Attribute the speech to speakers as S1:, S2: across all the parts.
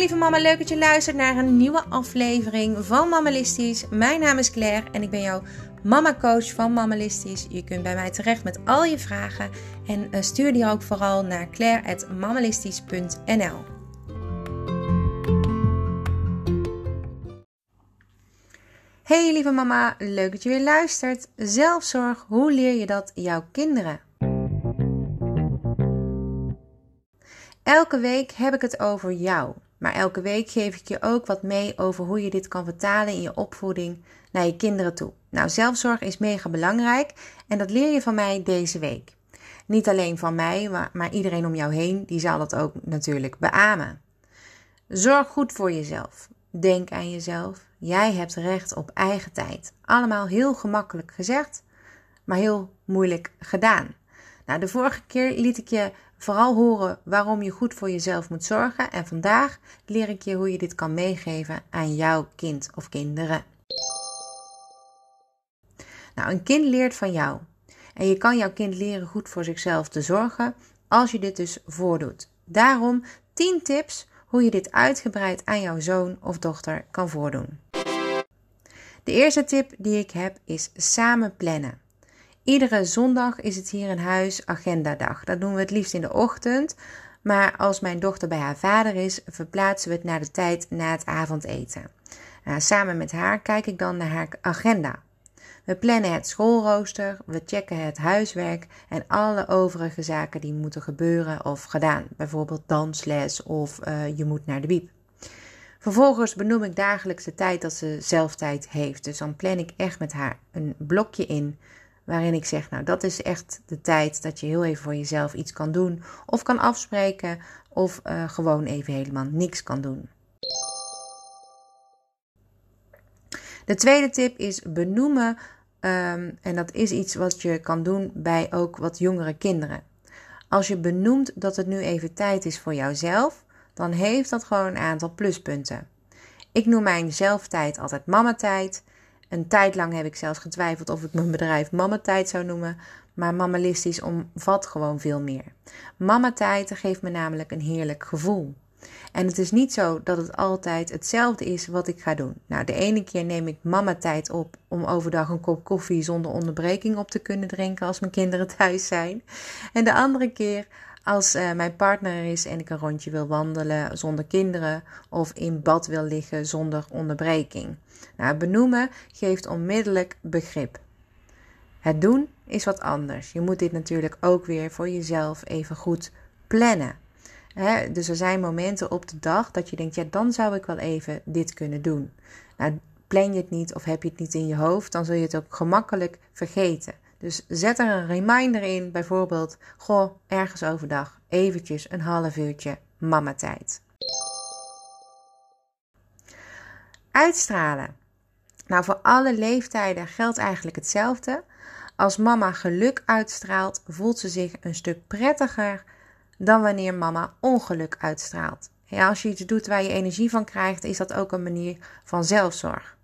S1: lieve mama, leuk dat je luistert naar een nieuwe aflevering van Mammalistisch. Mijn naam is Claire en ik ben jouw mama coach van Mammalistisch. Je kunt bij mij terecht met al je vragen en eh, stuur die ook vooral naar claire.mammalistisch.nl Hey lieve mama, leuk dat je weer luistert. Zelfzorg, hoe leer je dat jouw kinderen? Elke week heb ik het over jou. Maar elke week geef ik je ook wat mee over hoe je dit kan vertalen in je opvoeding naar je kinderen toe. Nou, zelfzorg is mega belangrijk en dat leer je van mij deze week. Niet alleen van mij, maar, iedereen om jou heen, die zal dat ook natuurlijk beamen. Zorg goed voor jezelf. Denk aan jezelf. Jij hebt recht op eigen tijd. Allemaal heel gemakkelijk gezegd, maar heel moeilijk gedaan. Nou, de vorige keer liet ik je vooral horen waarom je goed voor jezelf moet zorgen. En vandaag leer ik je hoe je dit kan meegeven aan jouw kind of kinderen. Nou, een kind leert van jou. En je kan jouw kind leren goed voor zichzelf te zorgen als je dit dus voordoet. Daarom 10 tips hoe je dit uitgebreid aan jouw zoon of dochter kan voordoen. De eerste tip die ik heb is samen plannen. Iedere zondag is het hier in huis agendadag. Dat doen we het liefst in de ochtend. Maar als mijn dochter bij haar vader is, verplaatsen we het naar de tijd na het avondeten. Nou, samen met haar kijk ik dan naar haar agenda. We plannen het schoolrooster, we checken het huiswerk en alle overige zaken die moeten gebeuren of gedaan. Bijvoorbeeld dansles of uh, je moet naar de wiep. Vervolgens benoem ik dagelijks de tijd dat ze zelf tijd heeft. Dus dan plan ik echt met haar een blokje in waarin ik zeg, nou dat is echt de tijd dat je heel even voor jezelf iets kan doen of kan afspreken of uh, gewoon even helemaal niks kan doen. De tweede tip is benoemen, um, en dat is iets wat je kan doen bij ook wat jongere kinderen. Als je benoemt dat het nu even tijd is voor jouzelf, dan heeft dat gewoon een aantal pluspunten. Ik noem mijn zelftijd altijd mama-tijd. Een tijd lang heb ik zelfs getwijfeld of ik mijn bedrijf Mama-tijd zou noemen, maar Mammalistisch omvat gewoon veel meer. Mama-tijd geeft me namelijk een heerlijk gevoel. En het is niet zo dat het altijd hetzelfde is wat ik ga doen. Nou, de ene keer neem ik mama-tijd op om overdag een kop koffie zonder onderbreking op te kunnen drinken als mijn kinderen thuis zijn. En de andere keer als uh, mijn partner er is en ik een rondje wil wandelen zonder kinderen of in bad wil liggen zonder onderbreking. Nou, benoemen geeft onmiddellijk begrip. Het doen is wat anders. Je moet dit natuurlijk ook weer voor jezelf even goed plannen. dus er zijn momenten op de dag dat je denkt, ja, dan zou ik wel even dit kunnen doen. Nou, plan je het niet of heb je het niet in je hoofd, dan zul je het ook gemakkelijk vergeten. Dus zet er een reminder in, bijvoorbeeld, goh, ergens overdag, eventjes een half uurtje mama tijd. Uitstralen. Nou, voor alle leeftijden geldt eigenlijk hetzelfde. Als mama geluk uitstraalt, voelt ze zich een stuk prettiger dan wanneer mama ongeluk uitstraalt. Ja, als je iets doet waar je energie van krijgt, is dat ook een manier van zelfzorg.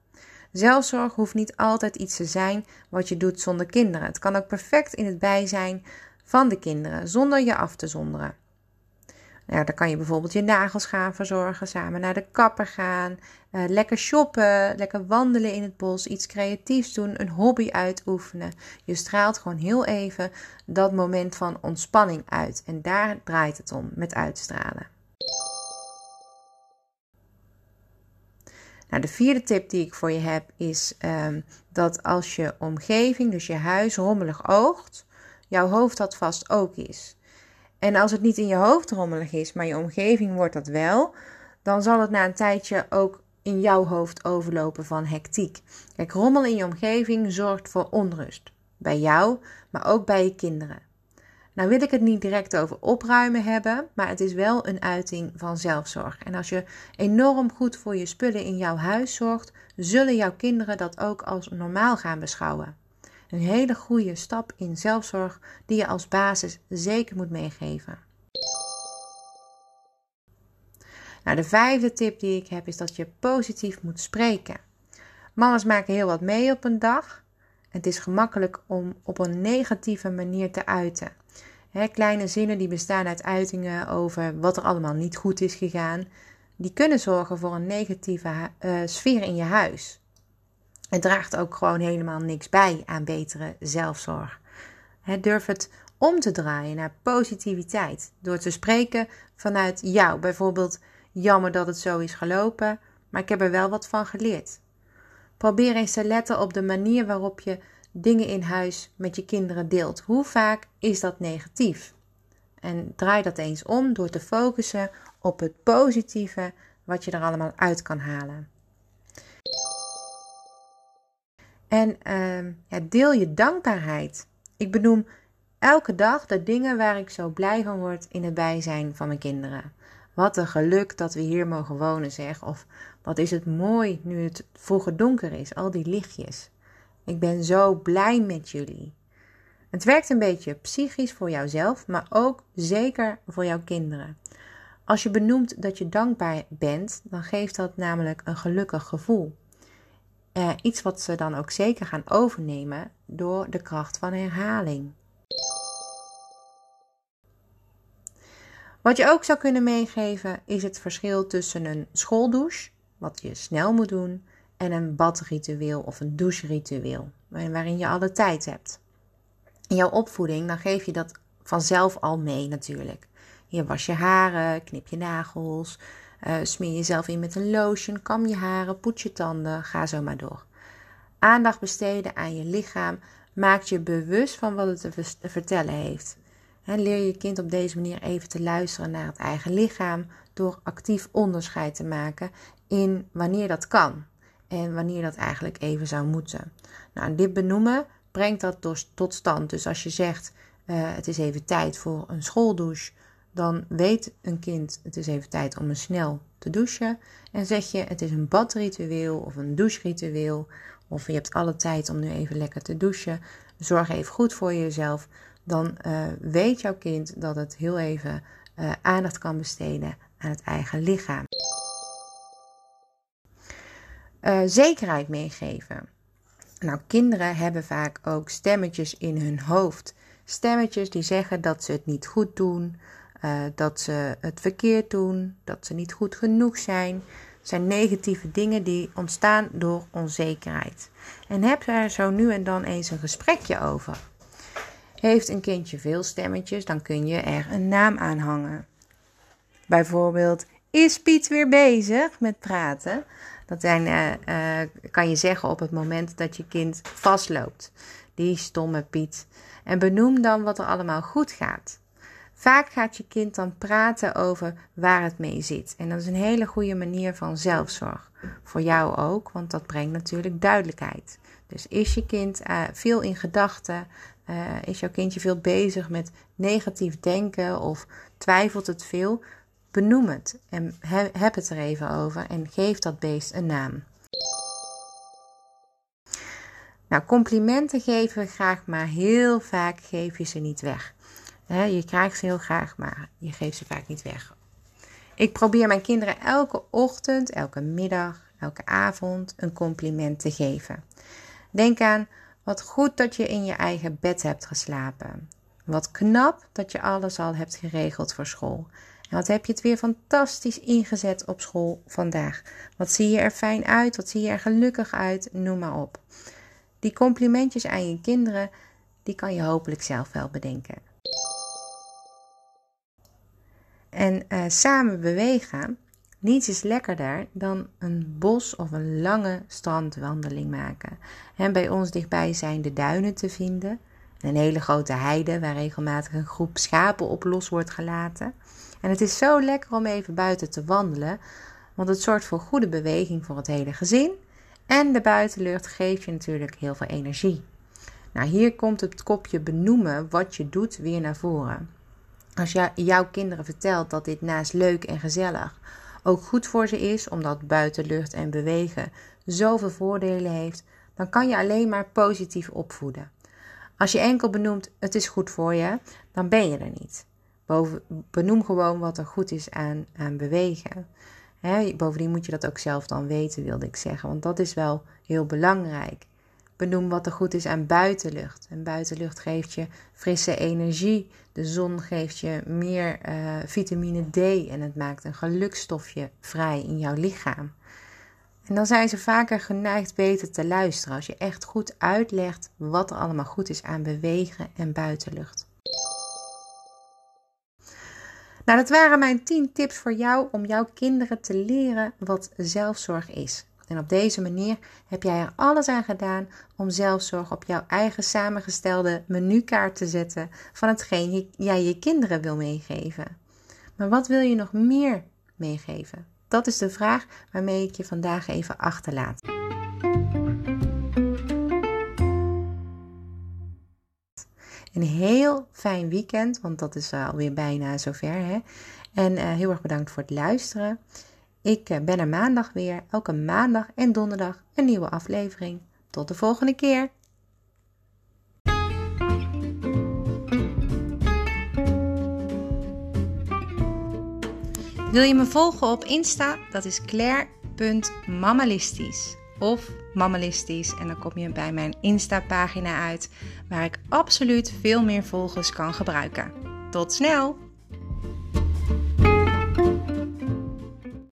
S1: Zelfzorg hoeft niet altijd iets te zijn wat je doet zonder kinderen. Het kan ook perfect in het bijzijn van de kinderen, zonder je af te zonderen. Nou, dan kan je bijvoorbeeld je nagels gaan verzorgen, samen naar de kapper gaan, uh, lekker shoppen, lekker wandelen in het bos, iets creatiefs doen, een hobby uitoefenen. Je straalt gewoon heel even dat moment van ontspanning uit. En daar draait het om met uitstralen. Nou, de vierde tip die ik voor je heb is um, dat als je omgeving, dus je huis, rommelig oogt, jouw hoofd dat vast ook is. En als het niet in je hoofd rommelig is, maar je omgeving wordt dat wel, dan zal het na een tijdje ook in jouw hoofd overlopen van hectiek. Kijk, rommel in je omgeving zorgt voor onrust. Bij jou, maar ook bij je kinderen. Nou wil ik het niet direct over opruimen hebben, maar het is wel een uiting van zelfzorg. En als je enorm goed voor je spullen in jouw huis zorgt, zullen jouw kinderen dat ook als normaal gaan beschouwen. Een hele goede stap in zelfzorg die je als basis zeker moet meegeven. Nou, de vijfde tip die ik heb is dat je positief moet spreken. Mama's maken heel wat mee op een dag. Het is gemakkelijk om op een negatieve manier te uiten. kleine zinnen die bestaan uit uitingen over wat er allemaal niet goed is gegaan. die kunnen zorgen voor een negatieve uh, sfeer in je huis. Het draagt ook gewoon helemaal niks bij aan betere zelfzorg. He, durf het om te draaien naar positiviteit. Door te spreken vanuit jou. Bijvoorbeeld, jammer dat het zo is gelopen, maar ik heb er wel wat van geleerd. Probeer eens te letten op de manier waarop je dingen in huis met je kinderen deelt. Hoe vaak is dat negatief? En draai dat eens om door te focussen op het positieve wat je er allemaal uit kan halen. En uh, ja, deel je dankbaarheid. Ik benoem elke dag de dingen waar ik zo blij van word in het bijzijn van mijn kinderen. Wat een geluk dat we hier mogen wonen, zeg. Of wat is het mooi nu het vroeger donker is, al die lichtjes. Ik ben zo blij met jullie. Het werkt een beetje psychisch voor jouzelf, maar ook zeker voor jouw kinderen. Als je benoemt dat je dankbaar bent, dan geeft dat namelijk een gelukkig gevoel. Eh, iets wat ze dan ook zeker gaan overnemen door de kracht van herhaling. Wat je ook zou kunnen meegeven is het verschil tussen een schooldouche, wat je snel moet doen, en een badritueel of een doucheritueel, waarin je alle tijd hebt. In jouw opvoeding, dan geef je dat vanzelf al mee natuurlijk. Je was je haren, knip je nagels, uh, smeer jezelf in met een lotion, kam je haren, poets je tanden, ga zo maar door. Aandacht besteden aan je lichaam maakt je bewust van wat het te vertellen heeft. Leer je kind op deze manier even te luisteren naar het eigen lichaam door actief onderscheid te maken in wanneer dat kan en wanneer dat eigenlijk even zou moeten. Nou, dit benoemen brengt dat tot stand. Dus als je zegt uh, het is even tijd voor een schooldouche, dan weet een kind het is even tijd om een snel te douchen. En zeg je het is een badritueel of een doucheritueel of je hebt alle tijd om nu even lekker te douchen. Zorg even goed voor jezelf. Dan uh, weet jouw kind dat het heel even uh, aandacht kan besteden aan het eigen lichaam. Uh, zekerheid meegeven. Nou, kinderen hebben vaak ook stemmetjes in hun hoofd. Stemmetjes die zeggen dat ze het niet goed doen, dat ze het verkeerd doen, dat ze niet goed genoeg zijn. Het zijn negatieve dingen die ontstaan door onzekerheid. En heb er zo nu en dan eens een gesprekje over. Heeft een kindje veel stemmetjes, dan kun je er een naam aan hangen. Bijvoorbeeld, is Piet weer bezig met praten? Dat zijn, uh, uh, kan je zeggen op het moment dat je kind vastloopt. Die stomme Piet. En benoem dan wat er allemaal goed gaat. Vaak gaat je kind dan praten over waar het mee zit. En dat is een hele goede manier van zelfzorg. Voor jou ook, want dat brengt natuurlijk duidelijkheid. Dus is je kind uh, veel in gedachten? Uh, is jouw kindje veel bezig met negatief denken of twijfelt het veel? Benoem het en heb het er even over en geef dat beest een naam. Nou, complimenten geven we graag, maar heel vaak geef je ze niet weg. Je krijgt ze heel graag, maar je geeft ze vaak niet weg. Ik probeer mijn kinderen elke ochtend, elke middag, elke avond een compliment te geven. Denk aan wat goed dat je in je eigen bed hebt geslapen. Wat knap dat je alles al hebt geregeld voor school. En wat heb je het weer fantastisch ingezet op school vandaag. Wat zie je er fijn uit, wat zie je er gelukkig uit, noem maar op. Die complimentjes aan je kinderen, die kan je hopelijk zelf wel bedenken. En uh, samen bewegen, niets is lekkerder dan een bos of een lange strandwandeling maken. En bij ons dichtbij zijn de duinen te vinden. Een hele grote heide waar regelmatig een groep schapen op los wordt gelaten. En het is zo lekker om even buiten te wandelen, want het zorgt voor goede beweging voor het hele gezin. En de buitenlucht geeft je natuurlijk heel veel energie. Nou, hier komt het kopje benoemen wat je doet weer naar voren. Als je jouw kinderen vertelt dat dit naast leuk en gezellig ook goed voor ze is, omdat buitenlucht en bewegen zoveel voordelen heeft, dan kan je alleen maar positief opvoeden. Als je enkel benoemt het is goed voor je, dan ben je er niet. Benoem gewoon wat er goed is aan, aan bewegen. bovendien moet je dat ook zelf dan weten, wilde ik zeggen. Want dat is wel heel belangrijk. Benoem wat er goed is aan buitenlucht. En buitenlucht geeft je frisse energie. De zon geeft je meer uh, vitamine D en het maakt een gelukstofje vrij in jouw lichaam. En dan zijn ze vaker geneigd beter te luisteren als je echt goed uitlegt wat er allemaal goed is aan bewegen en buitenlucht. Nou, dat waren mijn 10 tips voor jou om jouw kinderen te leren wat zelfzorg is. En op deze manier heb jij er alles aan gedaan om zelfzorg op jouw eigen samengestelde menukaart te zetten van hetgeen jij je kinderen wil meegeven. Maar wat wil je nog meer meegeven? Dat is de vraag waarmee ik je vandaag even achterlaat. Een heel fijn weekend, want dat is alweer bijna zover. Hè? En uh, heel erg bedankt voor het luisteren. Ik eh, ben er maandag weer, elke maandag en donderdag een nieuwe aflevering. Tot de volgende keer. Wil je me volgen op Insta? Dat is claire.mammalistisch of mammalistisch en dan kom je bij mijn Insta pagina uit waar ik absoluut veel meer volgers kan gebruiken. Tot snel!